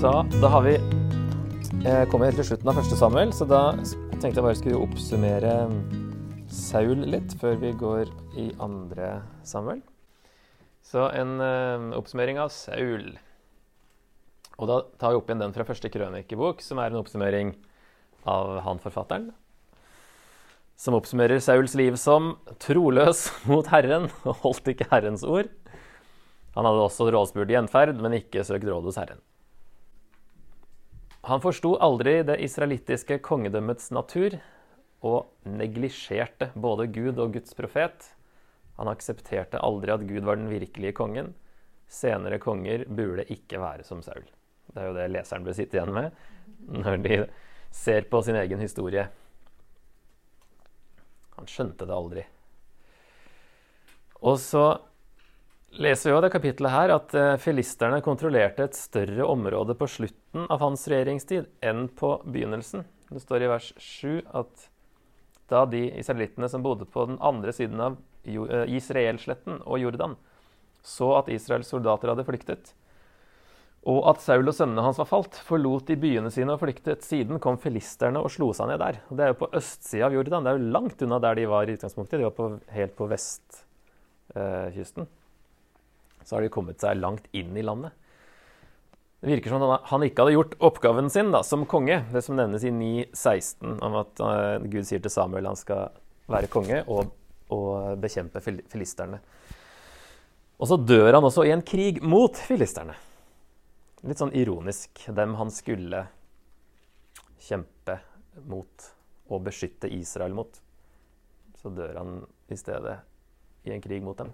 Så da har vi eh, kommet helt til slutten av første Samuel, så da tenkte jeg bare skulle oppsummere Saul litt før vi går i andre Samuel. Så en eh, oppsummering av Saul. Og da tar vi opp igjen den fra første krønikebok, som er en oppsummering av han forfatteren. Som oppsummerer Sauls liv som troløs mot Herren og holdt ikke Herrens ord. Han hadde også rådspurt gjenferd, men ikke søkt råd hos Herren. Han forsto aldri det israelittiske kongedømmets natur og neglisjerte både Gud og Guds profet. Han aksepterte aldri at Gud var den virkelige kongen. Senere konger burde ikke være som Saul. Det er jo det leseren bør sitte igjen med når de ser på sin egen historie. Han skjønte det aldri. Og så leser vi av det kapittelet her at eh, filisterne kontrollerte et større område på slutten av hans regjeringstid enn på begynnelsen. Det står i vers 7 at da de israelittene som bodde på den andre siden av eh, Israelsletten og Jordan, så at Israels soldater hadde flyktet, og at Saul og sønnene hans var falt, forlot de byene sine og flyktet. Siden kom filisterne og slo seg ned der. Det er jo på østsida av Jordan. Det er jo langt unna der de var i utgangspunktet. De var på, helt på vestkysten. Eh, så har de kommet seg langt inn i landet. Det virker som han ikke hadde gjort oppgaven sin da, som konge. Det som nevnes i 9.16 om at uh, Gud sier til Samuel han skal være konge og, og bekjempe fil filisterne. Og så dør han også i en krig mot filisterne. Litt sånn ironisk. Dem han skulle kjempe mot og beskytte Israel mot. Så dør han i stedet i en krig mot dem.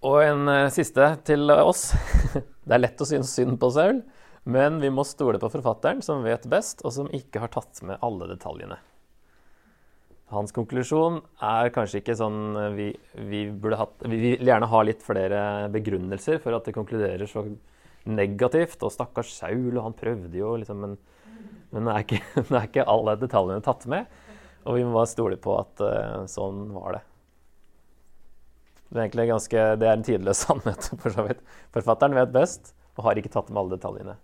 Og en uh, siste til oss. det er lett å synes synd på Saul, men vi må stole på forfatteren, som vet best, og som ikke har tatt med alle detaljene. Hans konklusjon er kanskje ikke sånn eh, vi, vi hatt Vi vil gjerne ha litt flere begrunnelser for at det konkluderer så negativt. Og stakkars Saul, og han prøvde jo, liksom, men, men det, er ikke, det, er ikke, alle detaljene tatt med. Og vi må bare stole på at uh, sånn var det. Det er egentlig ganske, det er en tidløs sannhet, for så vidt. Forfatteren vet best og har ikke tatt med alle detaljene.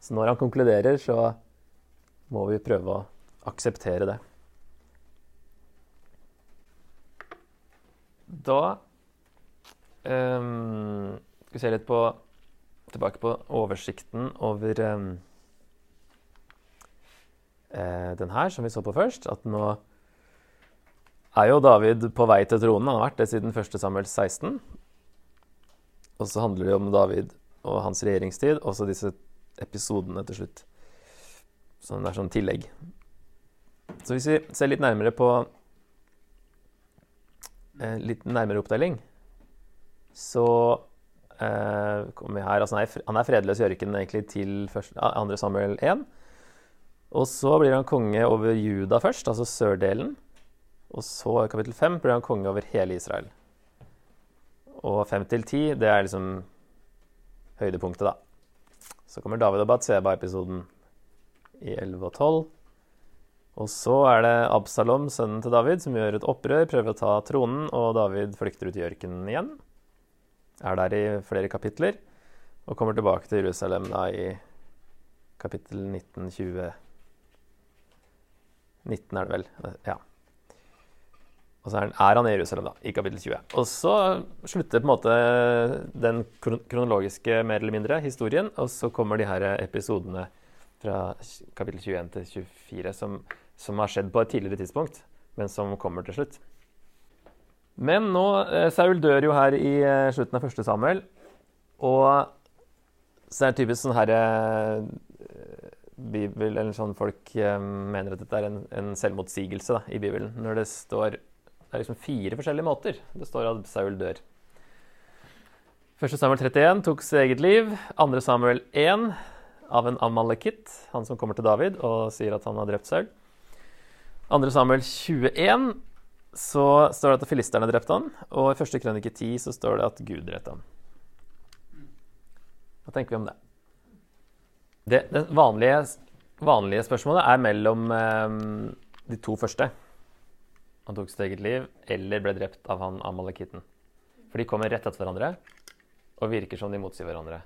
Så når han konkluderer, så må vi prøve å akseptere det. Da um, skal vi se litt på tilbake på oversikten over um, den her, som vi så på først. At nå er jo David på vei til tronen. Han har vært det siden 1. Samuel 16. Og så handler det om David og hans regjeringstid, og så disse episodene til slutt. som er sånn tillegg. Så hvis vi ser litt nærmere på eh, litt nærmere oppdeling, så eh, kommer vi her altså han er fredløs i ørkenen egentlig til 2. Samuel 1. Og så blir han konge over Juda først, altså sørdelen. Og så i kapittel 5 blir han konge over hele Israel. Og 5 til 10, det er liksom høydepunktet, da. Så kommer David og Batseba-episoden i 11 og 12. Og så er det Absalom, sønnen til David, som gjør et opprør, prøver å ta tronen, og David flykter ut i ørkenen igjen. Er der i flere kapitler, og kommer tilbake til Jerusalem da i kapittel 19, 20 19 er det vel. Ja. Og så er han i Jerusalem, da, i kapittel 20. Og så slutter på en måte den kronologiske, mer eller mindre, historien, og så kommer de her episodene fra kapittel 21 til 24 som som har skjedd på et tidligere tidspunkt, men som kommer til slutt. Men nå eh, Saul dør jo her i eh, slutten av første Samuel. Og så er det typisk sånn herre eh, Bibel, eller sånn folk mener at dette er en, en selvmotsigelse da, i Bibelen. Når det står Det er liksom fire forskjellige måter det står at Saul dør. 1. Samuel 31 tok sitt eget liv. 2. Samuel 1 av en amalekitt, han som kommer til David og sier at han har drept Saul. 2. Samuel 21 så står det at filisterne drepte han, og i 1. krønike 10 så står det at Gud drepte han. Hva tenker vi om det? Det, det vanlige, vanlige, spørsmålet er mellom eh, de to første. Han tok sitt eget liv eller ble drept av han amalekitten. For de kommer rett etter hverandre. og virker som de motsier hverandre.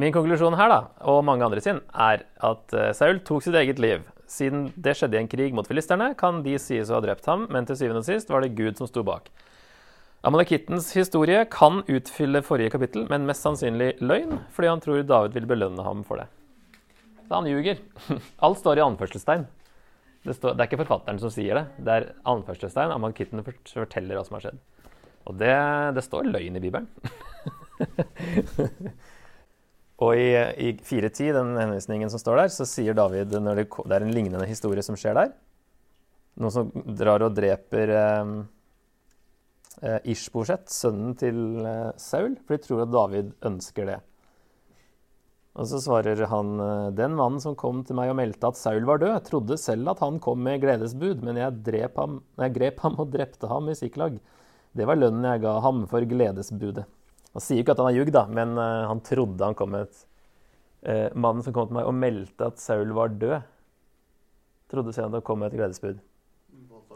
Min konklusjon her, da, og mange andre sin, er at eh, Saul tok sitt eget liv. Siden det skjedde i en krig mot filisterne, kan de sies å ha drept ham, men til syvende og sist var det Gud som sto bak. Amalekittens historie kan utfylle forrige kapittel, men mest sannsynlig løgn, fordi han tror David vil belønne ham for det. Så han ljuger. Alt står i anførselstegn. Det, står, det, er ikke forfatteren som sier det, det er anførselstegn. Amalekittene forteller hva som har skjedd. Og det, det står løgn i Bibelen. Og i, i 4.10, den henvisningen som står der, så sier David når det, det, er en lignende historie som skjer der. Noen som drar og dreper eh, eh, Ishbosjet, sønnen til eh, Saul, for de tror at David ønsker det. Og så svarer han eh, den mannen som kom til meg og meldte at Saul var død, trodde selv at han kom med gledesbud, men jeg, ham, jeg grep ham og drepte ham i Siklag. Det var lønnen jeg ga ham for gledesbudet. Han sier ikke at han har ljugd, men uh, han trodde han kom med et eh, Mannen som kom til meg og meldte at Saul var død, trodde selv at han kom med et gledesbud.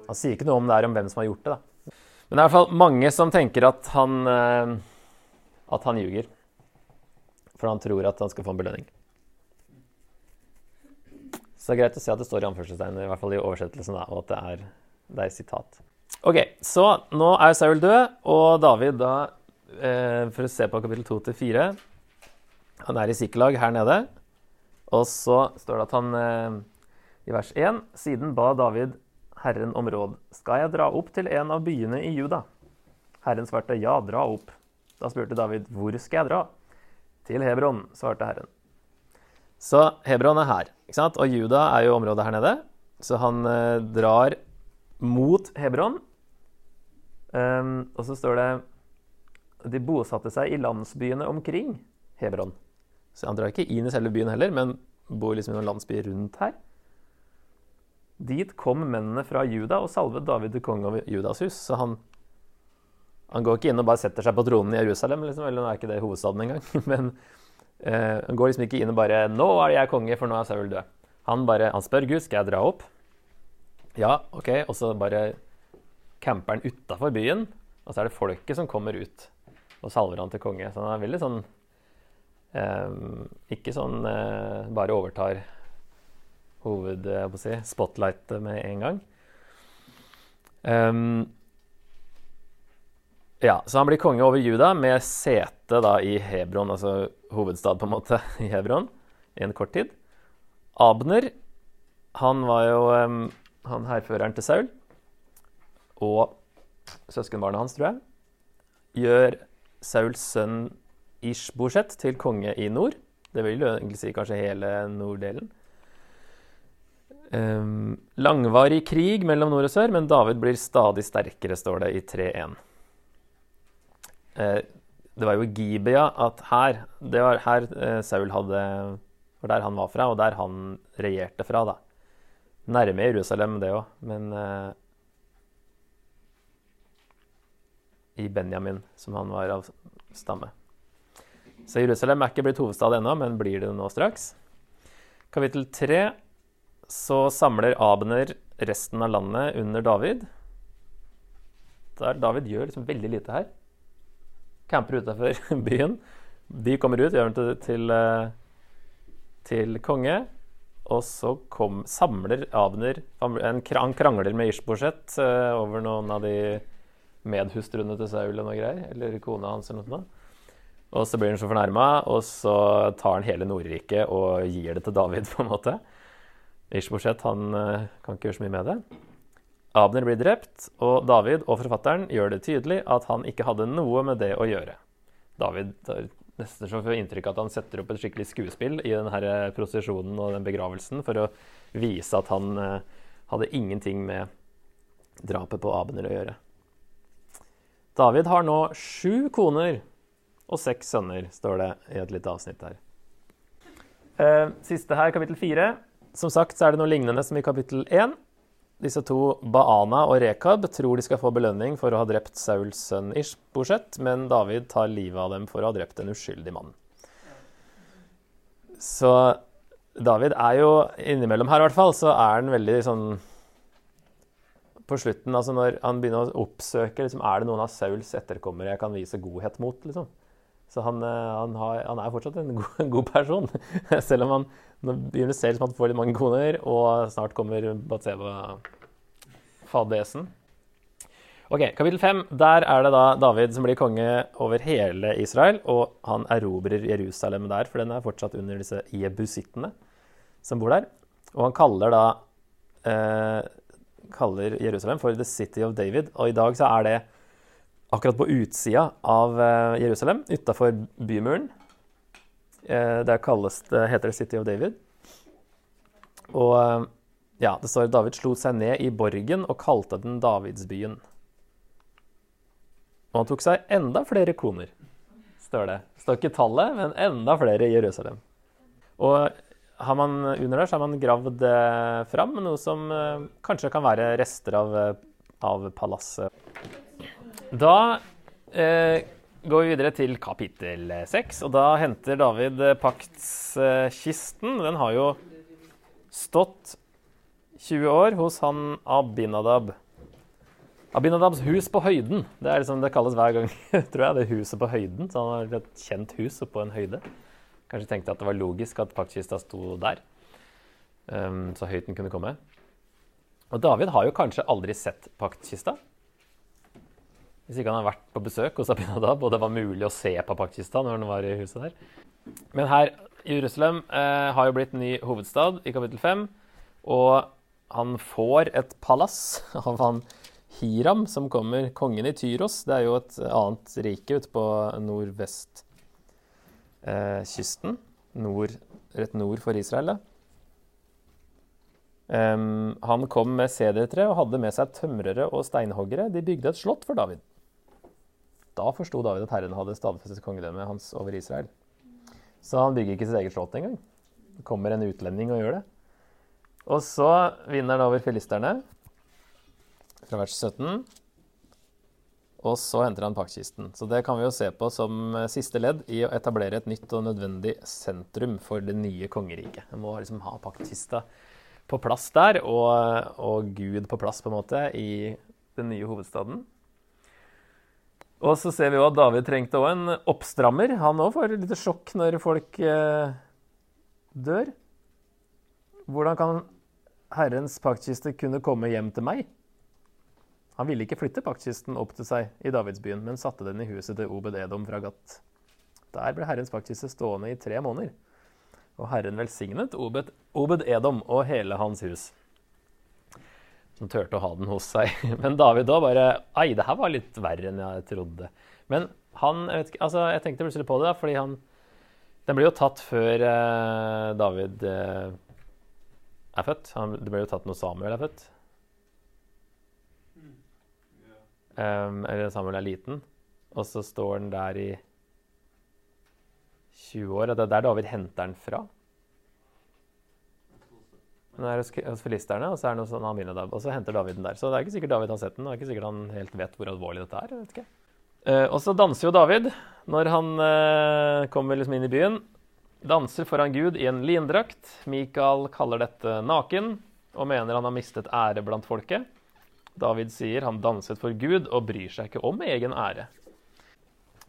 Han sier ikke noe om det er om hvem som har gjort det. da. Men det er i hvert fall mange som tenker at han, eh, at han ljuger. For han tror at han skal få en belønning. Så det er greit å se at det står i anførselstegn, i hvert fall i oversettelsen, da, og at det er, det er sitat. Ok, så nå er Saul død, og David da eh, for å se på kapittel 2 til 4. Han er i Sikkelag her nede. Og så står det at han eh, i vers 1 Siden ba David Herren om råd. Skal jeg dra opp til en av byene i Juda? Herren svarte ja, dra opp. Da spurte David hvor skal jeg dra? Til Hebron, svarte Herren. Så Hebron er her, ikke sant? og Juda er jo området her nede. Så han eh, drar mot Hebron. Um, og så står det de bosatte seg i landsbyene omkring Hebron. Så han drar ikke inn i selve byen heller, men bor liksom i noen landsbyer rundt her. Dit kom mennene fra Juda og salvet David til konge over Judas hus. Så han, han, går ikke inn og bare setter seg på tronen i Jerusalem, liksom, eller nå er ikke det hovedstaden engang. Men eh, han går liksom ikke inn og bare 'Nå er jeg konge, for nå er Saul død'. Han, bare, han spør Gud skal jeg dra opp. Ja, OK. Og så bare camper han utafor byen, og så er det folket som kommer ut og salver han til konge. Så han er veldig sånn eh, Ikke sånn eh, bare overtar hoved, jeg si, med en gang. Um, ja, så han blir konge over Juda med sete da i Hebron, altså hovedstad på en måte i Hebron, i en kort tid. Abner, han var jo um, han hærføreren til Saul. Og søskenbarnet hans, tror jeg, gjør Sauls sønn Ishbosjet til konge i nord. Det vil jo egentlig si kanskje hele norddelen. Um, langvarig krig mellom nord og sør, men David blir stadig sterkere, står det i 3.1. Eh, det var jo i Gibea at her Det var her uh, Saul hadde var der han var fra, og der han regjerte fra. da. Nærme Jerusalem, det òg, men uh, i Benjamin, som han var av stamme. Så Jerusalem er ikke blitt hovedstad ennå, men blir det nå straks. Kapittel tre så samler Abner resten av landet under David. Der David gjør liksom veldig lite her. Camper utafor byen. De kommer ut, gjør den til, til, eh, til konge. Og så kom, samler Abner Han krangler med Ishbosjet uh, over noen av de medhustruene til Saul og noe greier. Eller kona hans eller noe sånt. Og så blir han så fornærma, og så tar han hele Nordriket og gir det til David, på en måte. Ishboshet han uh, kan ikke gjøre så mye med det. Abner blir drept, og David og forfatteren gjør det tydelig at han ikke hadde noe med det å gjøre. David tar nesten så får inntrykk at han setter opp et skikkelig skuespill i denne eh, prosesjonen og den begravelsen for å vise at han uh, hadde ingenting med drapet på Abner å gjøre. David har nå sju koner og seks sønner, står det i et lite avsnitt her. Eh, siste her, kapittel fire. Som sagt så er det noe lignende som i kapittel én. Disse to, Baana og Rekab, tror de skal få belønning for å ha drept Sauls sønn Ishbosjet, men David tar livet av dem for å ha drept en uskyldig mann. Så David er jo innimellom her, i hvert fall, så er han veldig sånn på slutten, altså når han begynner å oppsøke liksom, Er det noen av Sauls etterkommere jeg kan vise godhet mot? liksom? Så han, eh, han, har, han er fortsatt en god, en god, person. Selv om han begynner ut som han får litt mange koner, og snart kommer Batseba fadesen. Ok, Kapittel fem. Der er det da David som blir konge over hele Israel. Og han erobrer Jerusalem der, for den er fortsatt under disse jebusittene som bor der. Og han kaller da eh, kaller Jerusalem for The City of David. Og i dag så er det akkurat på utsida av eh, Jerusalem, utafor bymuren. Eh, der kalles det, heter City of David. Og eh, ja, det står at David slo seg ned i borgen og kalte den Davidsbyen. Og han tok seg enda flere koner, står det. Det står ikke tallet, men enda flere i Jerusalem. Og har man under der så har man gravd fram noe som kanskje kan være rester av, av palasset. Da eh, går vi videre til kapittel seks, og da henter David paktskisten. Den har jo stått 20 år hos han Abinadab. Abinadabs hus på høyden. Det er liksom det kalles hver gang. tror jeg, det huset på høyden. Så han har et kjent hus oppå en høyde. Kanskje tenkte at det var logisk at paktkista sto der, um, så høyt den kunne komme. Og David har jo kanskje aldri sett paktkista. Hvis ikke han har vært på besøk hos Abinadab, og det var mulig å se på Pakistan når han var i huset der. Men her, Jerusalem eh, har jo blitt ny hovedstad i kapittel 5. Og han får et palass av han Hiram, som kommer kongen i Tyros. Det er jo et annet rike ute på nordvestkysten. eh, nord, rett nord for Israel. Um, han kom med sedertre og hadde med seg tømrere og steinhoggere. De bygde et slott for David. Da forsto David at Herren hadde stadfestet kongedømmet hans over Israel. Så han bygger ikke sitt eget slott engang. Det kommer en utlending og gjør det. Og så vinner han over filisterne fra vers 17. Og så henter han paktkisten. Så det kan vi jo se på som siste ledd i å etablere et nytt og nødvendig sentrum for det nye kongeriket. En må liksom ha paktkista på plass der, og, og, Gud på plass, på en måte, i den nye hovedstaden. Og så ser vi jo at David trengte òg en oppstrammer. Han òg får litt sjokk når folk eh, dør. Hvordan kan Herrens paktkiste kunne komme hjem til meg? Han ville ikke flytte paktkisten opp til seg i Davidsbyen, men satte den i huset til Obed Edom fra Gat. Der ble Herrens paktkiste stående i tre måneder. Og Herren velsignet Obed, Obed Edom og hele hans hus. Som turte å ha den hos seg. Men David da bare Ei, det her var litt verre enn jeg trodde. Men han Jeg, ikke, altså, jeg tenkte plutselig på det, da, fordi han Den blir jo tatt før eh, David eh, er født. Han, det ble jo tatt når Samuel er født. Um, eller Samuel er liten. Og så står han der i 20 år. Og det er der David henter den fra. Den er hos filisterne, og så er det noe sånn Aminadab, og så henter David den der. Så det er ikke sikkert David har sett den. Det er ikke sikkert han helt vet hvor alvorlig dette er. vet ikke. Uh, og så danser jo David når han uh, kommer liksom inn i byen. Danser foran Gud i en lindrakt. Mikael kaller dette naken og mener han har mistet ære blant folket. David sier han danset for Gud og bryr seg ikke om egen ære.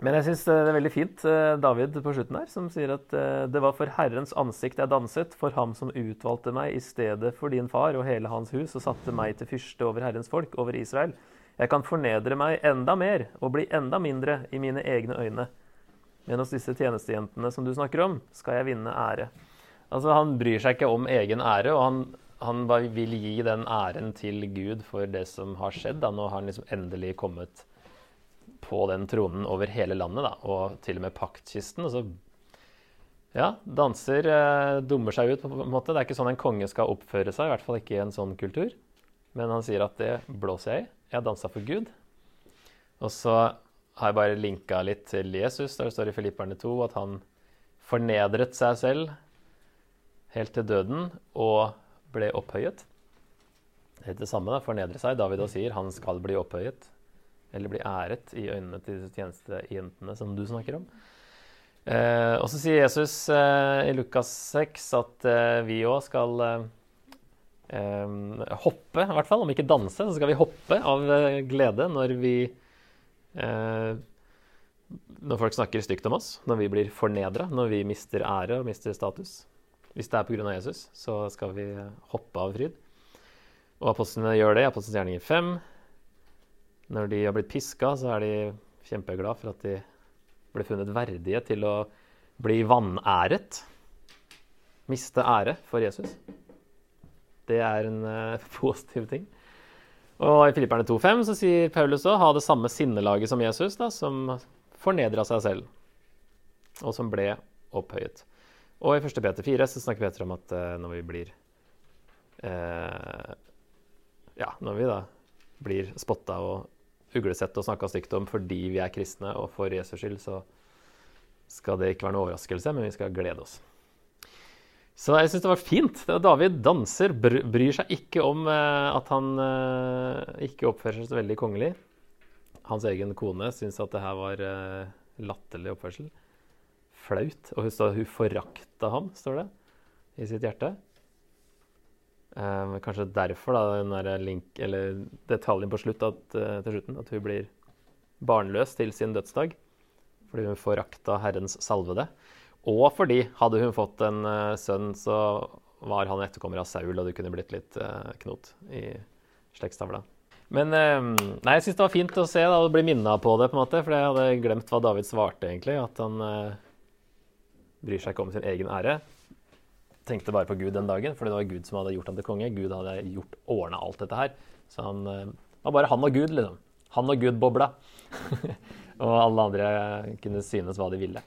Men jeg syns det er veldig fint, eh, David på slutten her, som sier at eh, det var for Herrens ansikt jeg danset, for ham som utvalgte meg i stedet for din far og hele hans hus, og satte meg til fyrste over Herrens folk, over Israel. Jeg kan fornedre meg enda mer og bli enda mindre i mine egne øyne. Men hos disse tjenestejentene som du snakker om, skal jeg vinne ære. Altså, Han bryr seg ikke om egen ære, og han han vil gi den æren til Gud for det som har skjedd. Da. Nå har han liksom endelig kommet på den tronen over hele landet, da, og til og med paktkisten. Og så ja, danser, eh, dummer seg ut, på en måte. Det er ikke sånn en konge skal oppføre seg, i hvert fall ikke i en sånn kultur. Men han sier at det blåser jeg i. Jeg dansa for Gud. Og så har jeg bare linka litt til Jesus. Der det står i Filipperne 2 at han fornedret seg selv helt til døden og ble opphøyet. Det er det samme, da, fornedre seg. David og sier han skal bli opphøyet. Eller bli æret i øynene til disse tjenestejentene som du snakker om. Eh, og så sier Jesus eh, i Lukas 6 at eh, vi òg skal eh, eh, hoppe, i hvert fall. Om ikke danse, så skal vi hoppe av eh, glede når vi når folk snakker stygt om oss, når vi blir fornedra, når vi mister ære og mister status. Hvis det er pga. Jesus, så skal vi hoppe av fryd. Og apostlene gjør det i Apostelens gjerninger 5. Når de har blitt piska, så er de kjempeglade for at de ble funnet verdige til å bli vanæret. Miste ære for Jesus. Det er en uh, positiv ting. Og i Filipperne 2,5 så sier Paulus òg ha det samme sinnelaget som Jesus, da, som fornedra seg selv, og som ble opphøyet. Og i 1. Peter 4 så snakker Peter om at uh, når vi blir uh, Ja, når vi da blir spotta og uglesett og snakka stygt om fordi vi er kristne og for Jesus skyld, så skal det ikke være noe overraskelse, men vi skal glede oss. Så jeg syns det var fint. David danser, bryr seg ikke om uh, at han uh, ikke oppfører seg så veldig kongelig. Hans egen kone syns at det her var uh, latterlig oppførsel. Flaut. Og hun, hun forakta ham, står det i sitt hjerte. Kanskje derfor da, den der link, eller detaljen på slutt at, til slutten, at hun blir barnløs til sin dødsdag. Fordi hun forakta Herrens salvede. Og fordi hadde hun fått en uh, sønn, så var han etterkommer av Saul, og det kunne blitt litt uh, knot i slektstavla. Men uh, nei, jeg syns det var fint å se da, og bli minna på det, på en måte, for jeg hadde glemt hva David svarte, egentlig. At han bryr seg ikke om sin egen ære. Tenkte bare på Gud den dagen, for det var Gud som hadde gjort ham til konge. Gud hadde gjort, ordna alt dette her. Så han det var bare han og Gud, liksom. Han og Gud-bobla. og alle andre kunne synes hva de ville.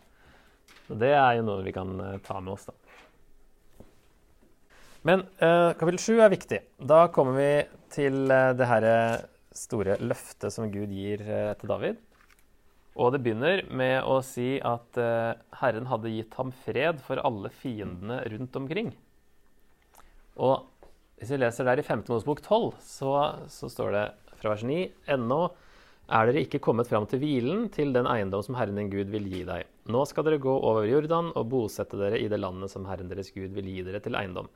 Så det er jo noe vi kan eh, ta med oss, da. Men eh, kapittel sju er viktig. Da kommer vi til eh, det her store løftet som Gud gir eh, til David. Og det begynner med å si at uh, Herren hadde gitt ham fred for alle fiendene rundt omkring. Og hvis vi leser der i 15. Mosebok 12, så, så står det fra vers 9.: Ennå er dere ikke kommet fram til hvilen, til den eiendom som Herren din Gud vil gi deg. Nå skal dere gå over Jordan og bosette dere i det landet som Herren deres Gud vil gi dere til eiendom.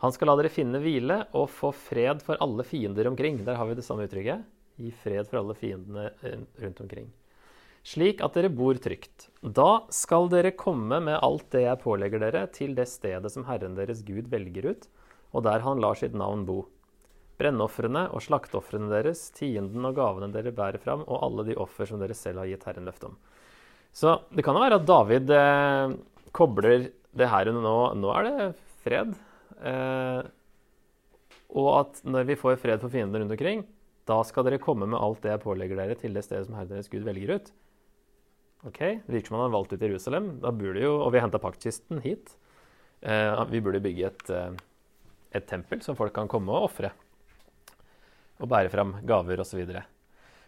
Han skal la dere finne hvile og få fred for alle fiender omkring. Der har vi det samme uttrykket. Gi fred for alle fiendene eh, rundt omkring. Slik at dere bor trygt. Da skal dere komme med alt det jeg pålegger dere, til det stedet som Herren deres Gud velger ut, og der han lar sitt navn bo brennofrene og slakteofrene deres, tienden og gavene dere bærer fram, og alle de offer som dere selv har gitt Herren løfte om. Så det kan jo være at David eh, kobler det her under nå Nå er det fred. Eh, og at når vi får fred for fiendene rundt omkring, da skal dere komme med alt det jeg pålegger dere, til det stedet som Herren deres Gud velger ut. Ok, Det virker som han har valgt ut Jerusalem. Da burde jo, Og vi har henta paktkisten hit. Eh, vi burde bygge et, eh, et tempel som folk kan komme og ofre og bære fram gaver osv. Og,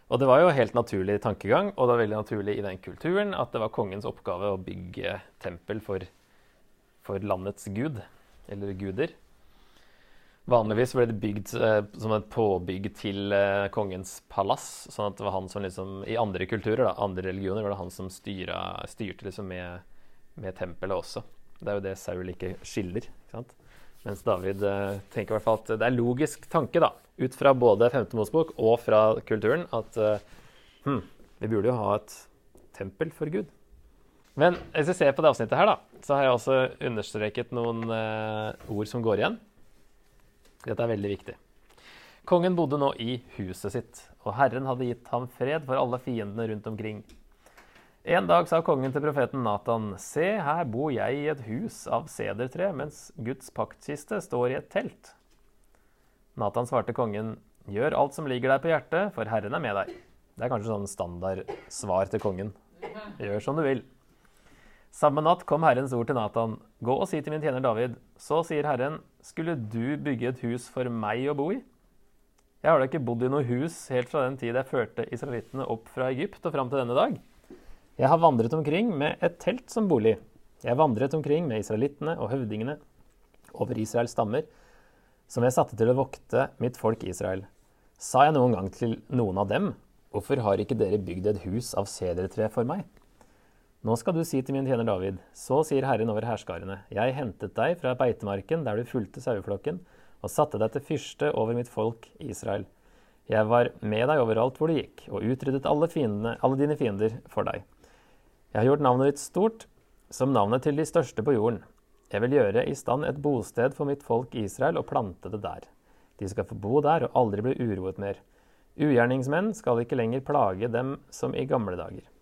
og det var jo helt naturlig tankegang, og det var veldig naturlig i den kulturen at det var kongens oppgave å bygge tempel for, for landets gud, eller guder. Vanligvis ble det bygd eh, som et påbygg til eh, kongens palass. sånn at det var han som liksom, I andre kulturer, da, andre religioner, var det han som styra, styrte liksom med, med tempelet også. Det er jo det Saul ikke skiller. ikke sant? Mens David eh, tenker i hvert fall at det er logisk tanke, da, ut fra både 5. Mosebok og fra kulturen, at eh, hm, vi burde jo ha et tempel for Gud. Men hvis vi ser på det avsnittet her, da, så har jeg også understreket noen eh, ord som går igjen. Dette er veldig viktig. Kongen bodde nå i huset sitt, og Herren hadde gitt ham fred for alle fiendene rundt omkring. En dag sa kongen til profeten Natan, Se, her bor jeg i et hus av sedertre, mens Guds paktkiste står i et telt. Natan svarte kongen, Gjør alt som ligger deg på hjertet, for Herren er med deg. Det er kanskje sånn standardsvar til kongen. Gjør som du vil. Samme natt kom Herrens ord til Natan. Gå og si til min tjener David. Så sier Herren, skulle du bygge et hus for meg å bo i? Jeg har da ikke bodd i noe hus helt fra den tid jeg førte israelittene opp fra Egypt og fram til denne dag. Jeg har vandret omkring med et telt som bolig. Jeg vandret omkring med israelittene og høvdingene over Israels stammer, som jeg satte til å vokte mitt folk Israel. Sa jeg noen gang til noen av dem, hvorfor har ikke dere bygd et hus av sedertre for meg? Nå skal du si til min tjener David, så sier Herren over herskarene, jeg hentet deg fra beitemarken der du fulgte saueflokken, og satte deg til fyrste over mitt folk Israel. Jeg var med deg overalt hvor du gikk, og utryddet alle, fiendene, alle dine fiender for deg. Jeg har gjort navnet ditt stort, som navnet til de største på jorden. Jeg vil gjøre i stand et bosted for mitt folk Israel og plante det der. De skal få bo der og aldri bli uroet mer. Ugjerningsmenn skal ikke lenger plage dem som i gamle dager.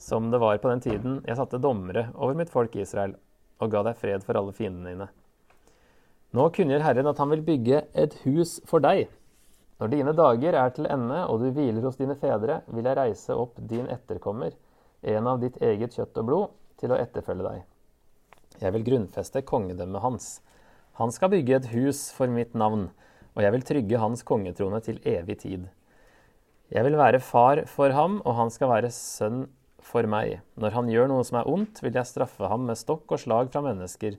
Som det var på den tiden jeg satte dommere over mitt folk Israel og ga deg fred for alle fiendene dine. Nå kunngjør Herren at han vil bygge et hus for deg. Når dine dager er til ende og du hviler hos dine fedre, vil jeg reise opp din etterkommer, en av ditt eget kjøtt og blod, til å etterfølge deg. Jeg vil grunnfeste kongedømmet hans. Han skal bygge et hus for mitt navn, og jeg vil trygge hans kongetrone til evig tid. Jeg vil være far for ham, og han skal være sønn for meg. Når han gjør noe som er ondt, vil jeg straffe ham med stokk og slag fra mennesker,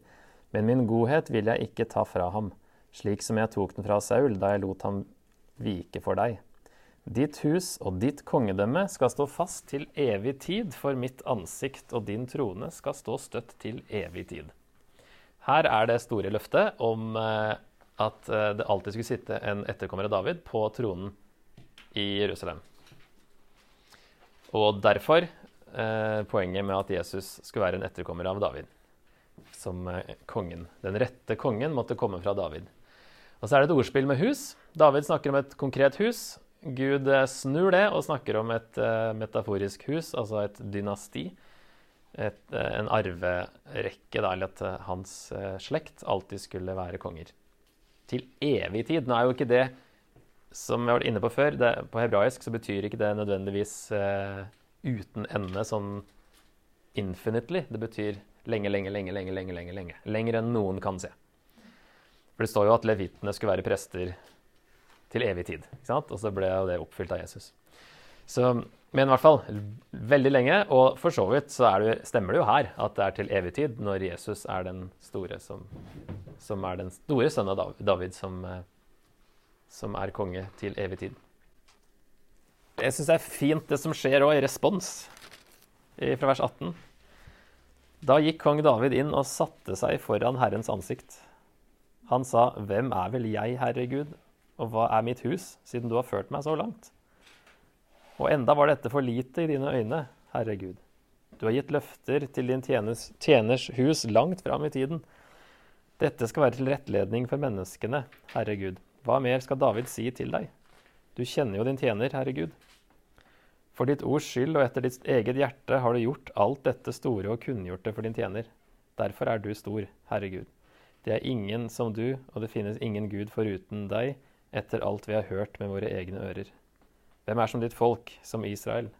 men min godhet vil jeg ikke ta fra ham, slik som jeg tok den fra Saul da jeg lot ham vike for deg. Ditt hus og ditt kongedømme skal stå fast til evig tid, for mitt ansikt og din trone skal stå støtt til evig tid. Her er det store løftet om eh, at eh, det alltid skulle sitte en etterkommer av David på tronen i Jerusalem. Og derfor eh, poenget med at Jesus skulle være en etterkommer av David. Som eh, kongen. Den rette kongen måtte komme fra David. Og så er det et ordspill med hus. David snakker om et konkret hus. Gud eh, snur det og snakker om et uh, metaforisk hus, altså et dynasti. Et, uh, en arverekke, da, eller at hans slekt alltid skulle være konger. Til evig tid. Nå er jo ikke det som jeg var inne på før, det, på hebraisk så betyr ikke det nødvendigvis uten ende, sånn infinitely. Det betyr lenge, lenge, lenge, lenge, lenge, lenge, lenge. Lenger enn noen kan se. For det står jo at levitene skulle være prester til evig tid. ikke sant? Og så ble det oppfylt av Jesus. Så, men i hvert fall veldig lenge. Og for så vidt så det, stemmer det jo her at det er til evig tid, når Jesus er den store som, som er den store sønnen av David, som, eh, som er konge til evig tid. Jeg syns det er fint det som skjer òg i respons fra vers 18. Da gikk kong David inn og satte seg foran Herrens ansikt. Han sa, 'Hvem er vel jeg, Herre Gud, og hva er mitt hus, siden du har ført meg så langt? Og enda var dette for lite i dine øyne, Herre Gud. Du har gitt løfter til din tjeners, tjeners hus langt fram i tiden. Dette skal være til rettledning for menneskene, Herre Gud. Hva mer skal David si til deg? Du kjenner jo din tjener, Herre Gud. For ditt ords skyld og etter ditt eget hjerte har du gjort alt dette store og kunngjort det for din tjener. Derfor er du stor, Herre Gud. Det er ingen som du, og det finnes ingen Gud foruten deg, etter alt vi har hørt med våre egne ører. Hvem er som ditt folk, som Israel?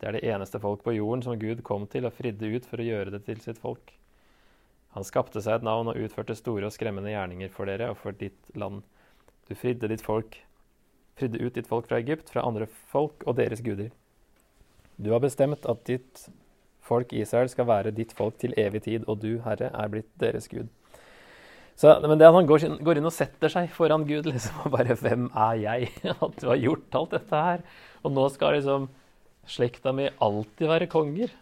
Det er det eneste folk på jorden som Gud kom til og fridde ut for å gjøre det til sitt folk. Han skapte seg et navn og utførte store og skremmende gjerninger for dere og for ditt land. Du fridde, ditt folk, fridde ut ditt folk fra Egypt, fra andre folk og deres guder. Du har bestemt at ditt folk Israel skal være ditt folk til evig tid, og du, Herre, er blitt deres Gud. Så, men det at han går, går, inn og setter seg foran Gud liksom, og bare 'Hvem er jeg?' At du har gjort alt dette her. Og nå skal liksom slekta mi alltid være konger.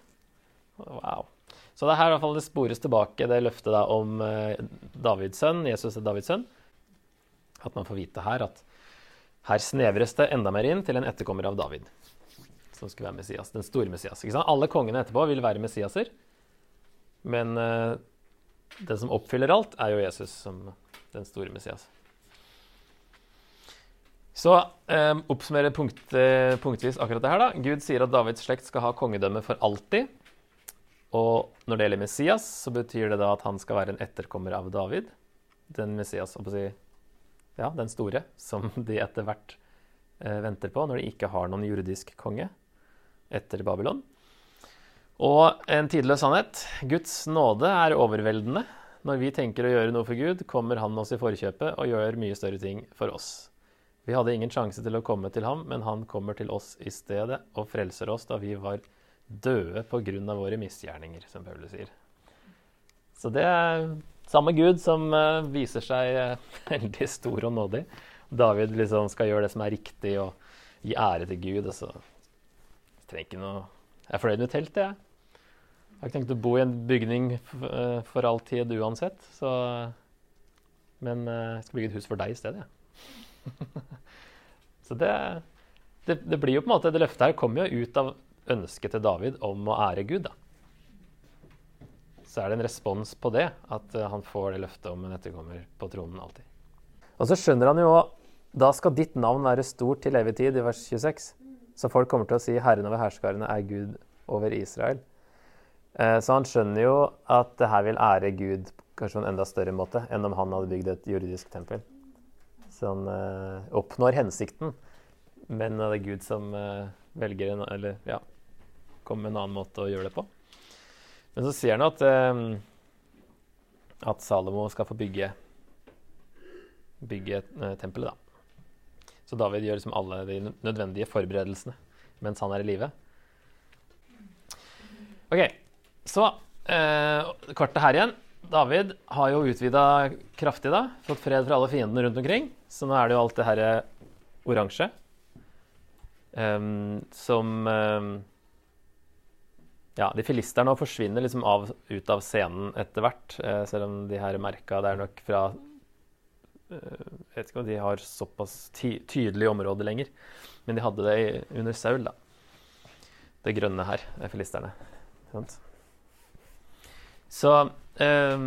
Wow. Så det er her i hvert fall det spores tilbake, det løftet da om eh, Davids sønn, Jesus er Davids sønn. At man får vite her at her snevres det enda mer inn til en etterkommer av David. Som skulle være Messias, den store Messias. Alle kongene etterpå vil være Messiaser. Men uh, den som oppfyller alt, er jo Jesus som den store Messias. Så eh, oppsummerer punkt, eh, punktvis akkurat det her. da. Gud sier at Davids slekt skal ha kongedømme for alltid. Og når det gjelder Messias, så betyr det da at han skal være en etterkommer av David. Den Messias, si, ja, den store, som de etter hvert eh, venter på når de ikke har noen juridisk konge etter Babylon. Og en tidløs sannhet. Guds nåde er overveldende. Når vi tenker å gjøre noe for Gud, kommer han oss i forkjøpet og gjør mye større ting for oss. Vi hadde ingen sjanse til å komme til ham, men han kommer til oss i stedet og frelser oss da vi var døde pga. våre misgjerninger, som Paulus sier. Så det samme Gud som uh, viser seg uh, veldig stor og nådig. David liksom skal gjøre det som er riktig, og gi ære til Gud. og så trenger ikke noe Jeg er fornøyd med teltet, jeg. Jeg har ikke tenkt å bo i en bygning eh, for all tid uansett. Så, men eh, jeg skal bygge et hus for deg i stedet, jeg. så det, det, det, blir jo på en måte Det løftet her kommer jo ut av ønsket til David om å ære Gud, da. Så er det en respons på det at uh, han får det løftet om en etterkommer på tronen alltid. Og så skjønner han jo da skal ditt navn være stort til evig tid, i vers 26. Så folk kommer til å si 'Herren over herskarene er Gud over Israel'. Uh, så han skjønner jo at det her vil ære Gud kanskje på en enda større måte enn om han hadde bygd et juridisk tempel. Så han uh, oppnår hensikten, men det er Gud som velger en Eller ja, kommer med en annen måte å gjøre det på. Men så sier han at, eh, at Salomo skal få bygge, bygge eh, tempelet, da. Så David gjør liksom alle de nødvendige forberedelsene mens han er i live. OK, så eh, kartet her igjen. David har jo utvida kraftig, da. Fått fred fra alle fiendene rundt omkring. Så nå er det jo alt det herre oransje um, som um, ja, de filisterne forsvinner liksom av, ut av scenen etter hvert, eh, selv om de her merka Det er nok fra eh, Jeg vet ikke om de har såpass ty tydelig område lenger, men de hadde det i, under Saul, da. Det grønne her, er filisterne. Sant? Så eh,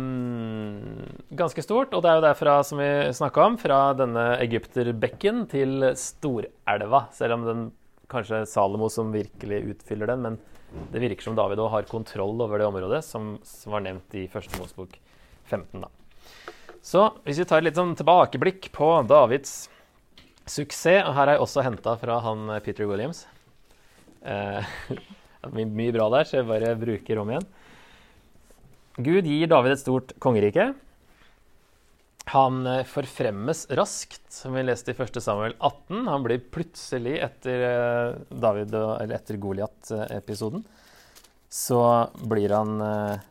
ganske stort. Og det er jo derfra, som vi snakka om, fra denne egypterbekken til Storelva. Selv om den kanskje Salomo som virkelig utfyller den, men det virker som David òg har kontroll over det området, som, som var nevnt i første Mosebok 15. Da. Så hvis vi tar et litt sånn tilbakeblikk på Davids suksess og Her er jeg også henta fra han eh, Peter Williams. Eh, mye bra der, så jeg bare bruker om igjen. Gud gir David et stort kongerike. Han eh, forfremmes raskt, som vi leste i 1. Samuel 18. Han blir plutselig, etter eh, David, etter Goliat-episoden, så blir han eh,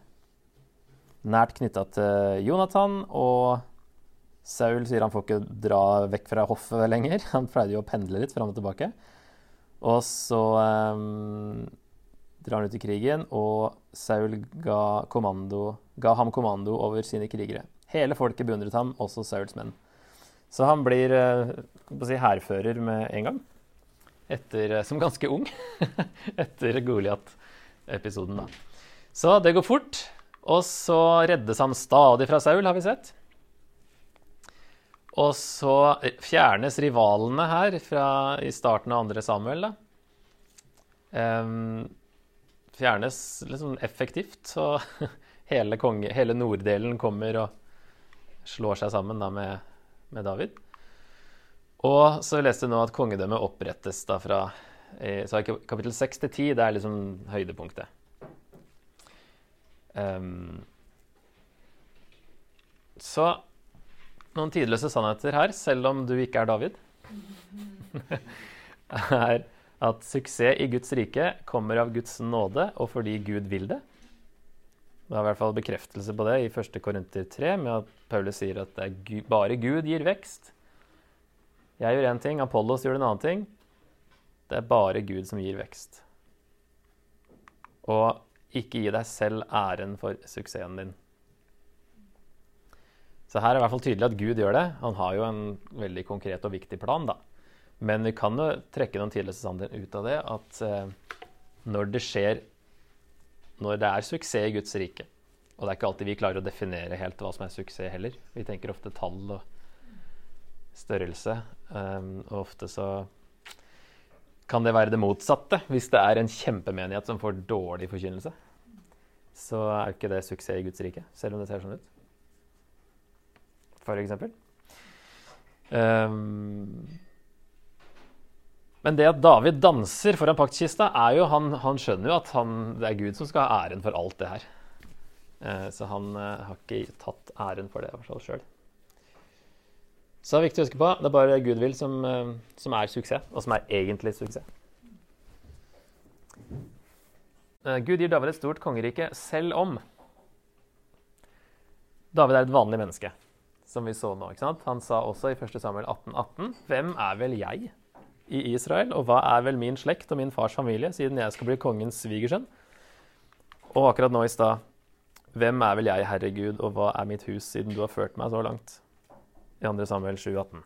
nært knytta til Jonathan. Og Saul sier han får ikke dra vekk fra hoffet lenger. Han pleide jo å pendle litt fram og tilbake. Og så um, drar han ut i krigen, og Saul ga, kommando, ga ham kommando over sine krigere. Hele folket beundret ham, også Sauls menn. Så han blir eh, si, hærfører med en gang. Etter, eh, som ganske ung. etter Goliat-episoden, da. Så det går fort. Og så reddes han stadig fra Saul, har vi sett. Og så fjernes rivalene her fra, i starten av andre Samuel, da. Um, fjernes liksom effektivt, så hele, konge, hele norddelen kommer og slår seg sammen da med, med David. Og så leste du nå at kongedømmet opprettes da fra så kapittel 6 til 10. Det er liksom høydepunktet. Um, så noen tidløse sannheter her, selv om du ikke er David, er at suksess i Guds rike kommer av Guds nåde og fordi Gud vil det. Det er i hvert fall bekreftelse på det i 1. Korinter 3, med at Paulus sier at det er bare Gud gir vekst. Jeg gjør én ting, Apollos gjør en annen ting. Det er bare Gud som gir vekst. Og ikke gi deg selv æren for suksessen din. Så her er det i hvert fall tydelig at Gud gjør det. Han har jo en veldig konkret og viktig plan, da. Men vi kan jo trekke noen tidligere ut av det at eh, når det skjer når det er suksess i Guds rike. Og det er ikke alltid vi klarer å definere helt hva som er suksess heller. Vi tenker ofte tall og størrelse. Um, og ofte så kan det være det motsatte. Hvis det er en kjempemenighet som får dårlig forkynnelse, så er ikke det suksess i Guds rike, selv om det ser sånn ut. For eksempel. Um, men det at David danser foran paktkista, er jo han, han skjønner jo at han, det er Gud som skal ha æren for alt det her. Eh, så han eh, har ikke tatt æren for det i hvert fall sjøl. Så det er viktig å huske på det er bare Gud vil som, eh, som er suksess, og som er egentlig suksess. Gud gir David et stort kongerike selv om David er et vanlig menneske, som vi så nå. ikke sant? Han sa også i 1. Samuel 18, 18, Hvem er vel jeg? I Israel, og hva er vel min slekt og min fars familie, siden jeg skal bli kongens svigersønn? Og akkurat nå i stad Hvem er vel jeg, Herre Gud, og hva er mitt hus, siden du har ført meg så langt? I 2. Samuel 7, 18.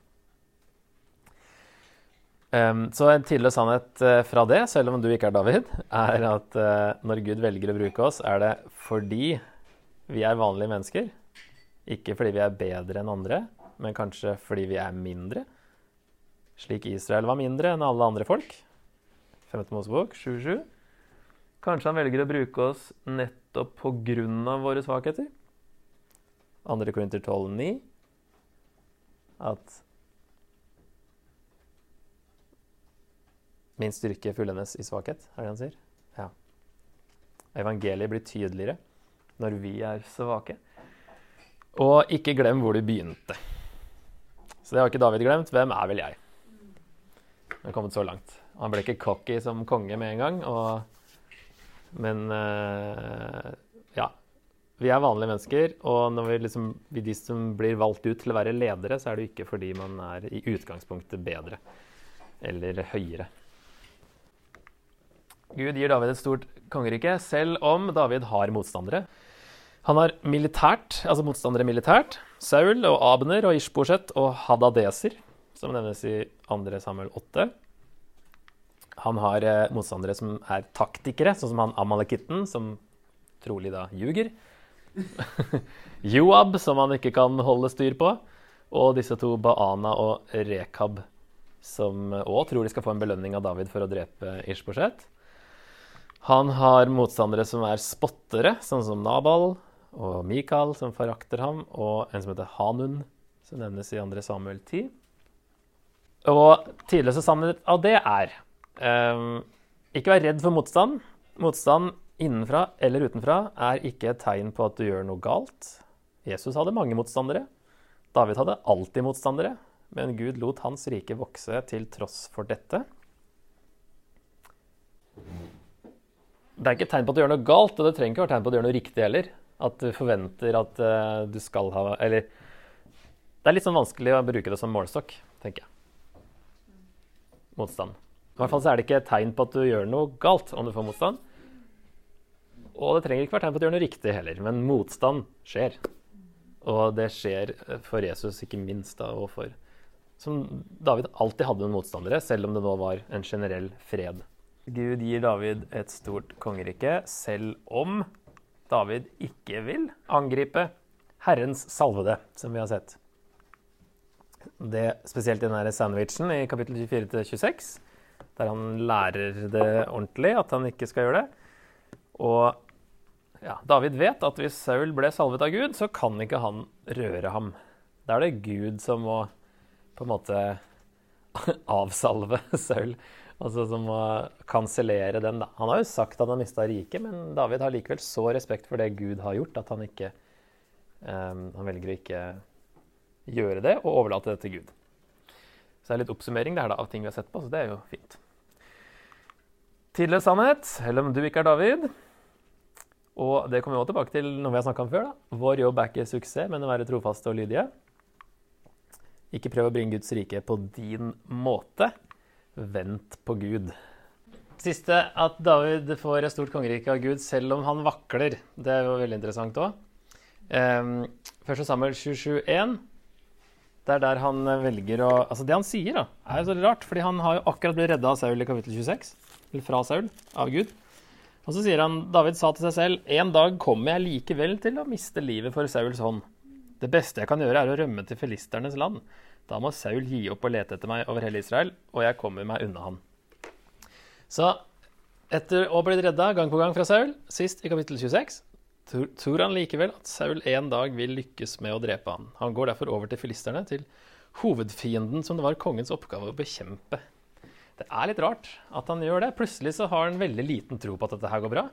Um, så en tidligere sannhet uh, fra det, selv om du ikke er David, er at uh, når Gud velger å bruke oss, er det fordi vi er vanlige mennesker. Ikke fordi vi er bedre enn andre, men kanskje fordi vi er mindre. Slik Israel var mindre enn alle andre folk. 5. Mosebok 7.7. Kanskje han velger å bruke oss nettopp av våre svakheter. 2. Korinter 12,9. At Min styrke fullendes i svakhet, er det han sier? Ja. Evangeliet blir tydeligere når vi er svake. Og ikke glem hvor du begynte. Så det har ikke David glemt. Hvem er vel jeg? Har kommet så langt. Han ble ikke cocky som konge med en gang. Og, men uh, ja. Vi er vanlige mennesker, og når vi liksom, de som blir valgt ut til å være ledere, så er det ikke fordi man er i utgangspunktet bedre eller høyere. Gud gir David et stort kongerike, selv om David har motstandere. Han har militært, altså motstandere militært. Saul og Abner og Ishboshet og Hadadeser, som nevnes i 2. Samuel 8. Han har eh, motstandere som er taktikere, sånn som han Amalekitten, som trolig da ljuger. Joab, som han ikke kan holde styr på. Og disse to Baana og Rekab, som òg tror de skal få en belønning av David for å drepe Ishboshet. Han har motstandere som er spottere, sånn som Nabal og Mikael, som forakter ham, og en som heter Hanun, som nevnes i 2. Samuel 10. Og tidligste sannhet av det er um, ikke vær redd for motstand. Motstand innenfra eller utenfra er ikke et tegn på at du gjør noe galt. Jesus hadde mange motstandere. David hadde alltid motstandere, men Gud lot hans rike vokse til tross for dette. det er ikke et tegn på at du gjør noe galt, og det trenger ikke være tegn på at du gjør noe riktig heller. At du forventer at uh, du skal ha Eller det er litt sånn vanskelig å bruke det som målestokk, tenker jeg. Motstand. I hvert fall så er det ikke et tegn på at du gjør noe galt om du får motstand. Og det trenger ikke være tegn på at du gjør noe riktig heller, men motstand skjer. Og det skjer for Jesus, ikke minst, da, og for Som David alltid hadde noen motstandere, selv om det nå var en generell fred. Gud gir David et stort kongerike, selv om David ikke vil angripe Herrens salvede, som vi har sett. Det Spesielt i denne sandwichen i kapittel 24-26, der han lærer det ordentlig, at han ikke skal gjøre det. Og ja, David vet at hvis Saul ble salvet av Gud, så kan ikke han røre ham. Da er det Gud som må på en måte avsalve Saul. Altså som må kansellere den. Han har jo sagt at han har mista riket, men David har likevel så respekt for det Gud har gjort, at han ikke um, Han velger å ikke gjøre det og overlate det til Gud. Så det er litt oppsummering det her da, av ting vi har sett på, så det er jo fint. Tidligere sannhet, selv om du ikke er David. Og det kommer vi også tilbake til noe vi har snakka om før. da. Vår jobb er ikke suksess, men å være trofaste og lydige. Ikke prøv å bringe Guds rike på din måte. Vent på Gud. Siste at David får et stort kongerike av Gud selv om han vakler. Det er jo veldig interessant òg. Um, 1. Samuel 27,1. Det er der han velger å Altså, det han sier, da, er jo så rart, fordi han har jo akkurat blitt redda av Saul i kapittel 26. Eller fra Saul, av Gud. Og så sier han David sa til seg selv en dag kommer jeg likevel til å miste livet for Sauls hånd. Det beste jeg kan gjøre, er å rømme til filisternes land. Da må Saul gi opp og lete etter meg over hele Israel, og jeg kommer meg unna han. Så etter å ha blitt redda gang på gang fra Saul, sist i kapittel 26, tror han likevel at Saul en dag vil lykkes med å drepe han. Han går derfor over til filisterne, til hovedfienden som det var kongens oppgave å bekjempe. Det er litt rart at han gjør det. Plutselig så har han veldig liten tro på at dette her går bra.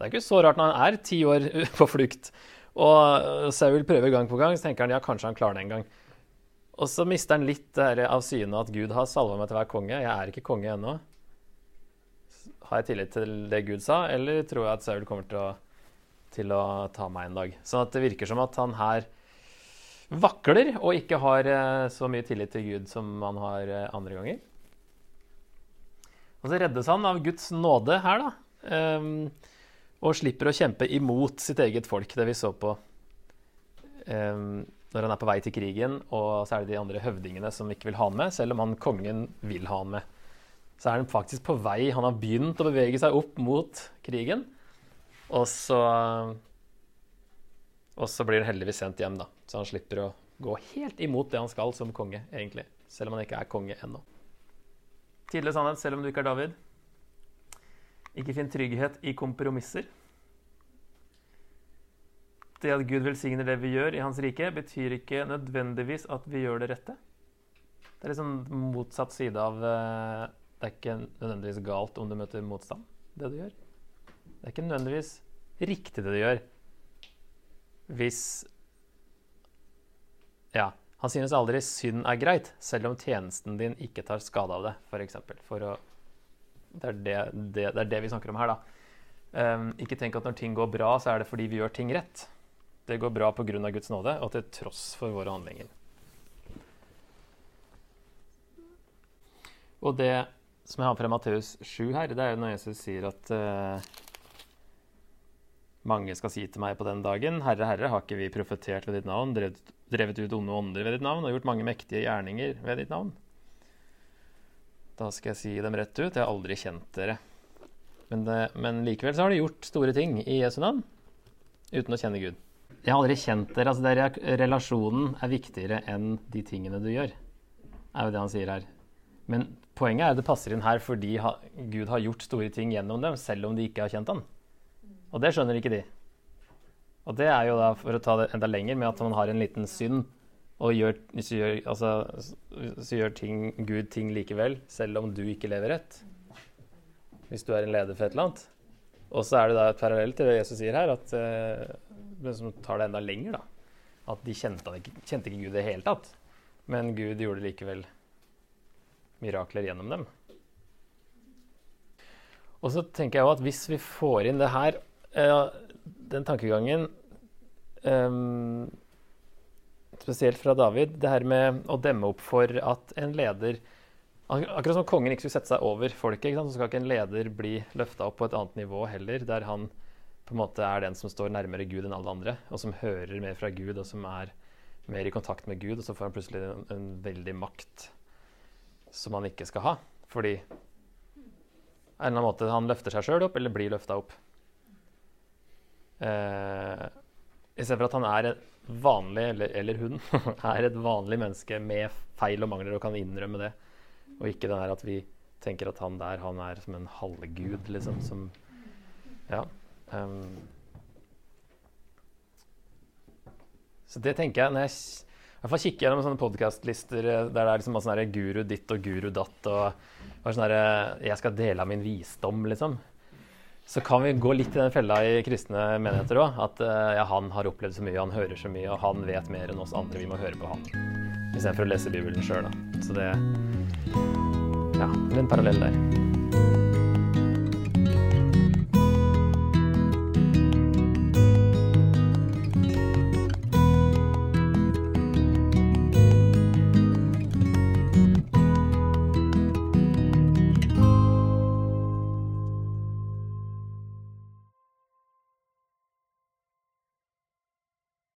Det er ikke så rart når han er ti år på flukt, og Saul prøver gang på gang, så tenker han ja, kanskje han klarer det en gang. Og så mister han litt av syne at Gud har salva meg til å være konge. Jeg er ikke konge ennå. Har jeg tillit til det Gud sa, eller tror jeg at Saul kommer til å, til å ta meg en dag? Sånn at det virker som at han her vakler og ikke har eh, så mye tillit til Gud som han har eh, andre ganger. Og så reddes han av Guds nåde her, da. Um, og slipper å kjempe imot sitt eget folk, det vi så på um, når han er på vei til krigen, og så er det de andre høvdingene som ikke vil ha han med, selv om han kongen vil ha han med. så er han faktisk på vei. Han har begynt å bevege seg opp mot krigen. Og så Og så blir han heldigvis sendt hjem, da. Så han slipper å gå helt imot det han skal som konge, egentlig. Selv om han ikke er konge ennå. Tidlig sannhet, selv om du ikke er David. Ikke finn trygghet i kompromisser. Det at Gud velsigner det vi gjør i Hans rike, betyr ikke nødvendigvis at vi gjør det rette. Det er liksom motsatt side av eh, Det er ikke nødvendigvis galt om du møter motstand, det du gjør. Det er ikke nødvendigvis riktig, det du gjør. Hvis Ja. Han synes aldri synd er greit, selv om tjenesten din ikke tar skade av det, f.eks. For, for å det er det, det, det er det, vi snakker om her, da. Um, ikke tenk at når ting går bra, så er det fordi vi gjør ting rett. Det går bra pga. Guds nåde og til tross for våre handlinger. Og det som jeg har fra Matteus 7 her, det er jo når Jesus sier at uh, mange skal si til meg på den dagen, Herre, Herre, har ikke vi profetert ved ditt navn, drevet, ut onde ånder ved ditt navn og gjort mange mektige gjerninger ved ditt navn? Da skal jeg si dem rett ut, jeg har aldri kjent dere. Men, det, men likevel så har de gjort store ting i Jesu navn uten å kjenne Gud. Jeg har aldri kjent dere. altså der Relasjonen er viktigere enn de tingene du gjør, er jo det han sier her. Men poenget er at det passer inn her fordi Gud har gjort store ting gjennom dem, selv om de ikke har kjent han. Og det skjønner ikke de. Og det er jo da, for å ta det enda lenger, med at man har en liten synd og gjør, så, gjør, altså, så gjør ting, Gud ting likevel, selv om du ikke lever rett. Hvis du er en leder for et eller annet. Og så er det da et parallell til det Jesus sier her, at, uh, som tar det enda lenger. da. At de kjente, kjente ikke Gud i det hele tatt. Men Gud gjorde likevel mirakler gjennom dem. Og så tenker jeg også at hvis vi får inn det her, uh, den tankegangen um, Spesielt fra David, det her med å demme opp for at en leder Akkurat som kongen ikke skulle sette seg over folket, så skal ikke en leder bli løfta opp på et annet nivå heller, der han på en måte er den som står nærmere Gud enn alle andre, og som hører mer fra Gud, og som er mer i kontakt med Gud, og så får han plutselig en, en veldig makt som han ikke skal ha. Fordi en eller annen måte han løfter seg sjøl opp, eller blir løfta opp. Eh, Istedenfor at han er et vanlig, eller, eller hun, er et vanlig menneske med feil og mangler og kan innrømme det. Og ikke det her at vi tenker at han der han er som en halvgud, liksom. Som Ja. Um, så det tenker jeg når jeg i hvert fall kikker gjennom sånne podkastlister eh, der det er liksom sånn guru ditt og guru datt og, og sånn Jeg skal dele av min visdom, liksom. Så kan vi gå litt i den fella i kristne menigheter òg. At uh, ja, han har opplevd så mye, han hører så mye, og han vet mer enn oss andre. Vi må høre på han. Istedenfor å lese Bibelen sjøl, da. Så det Ja, en parallell der.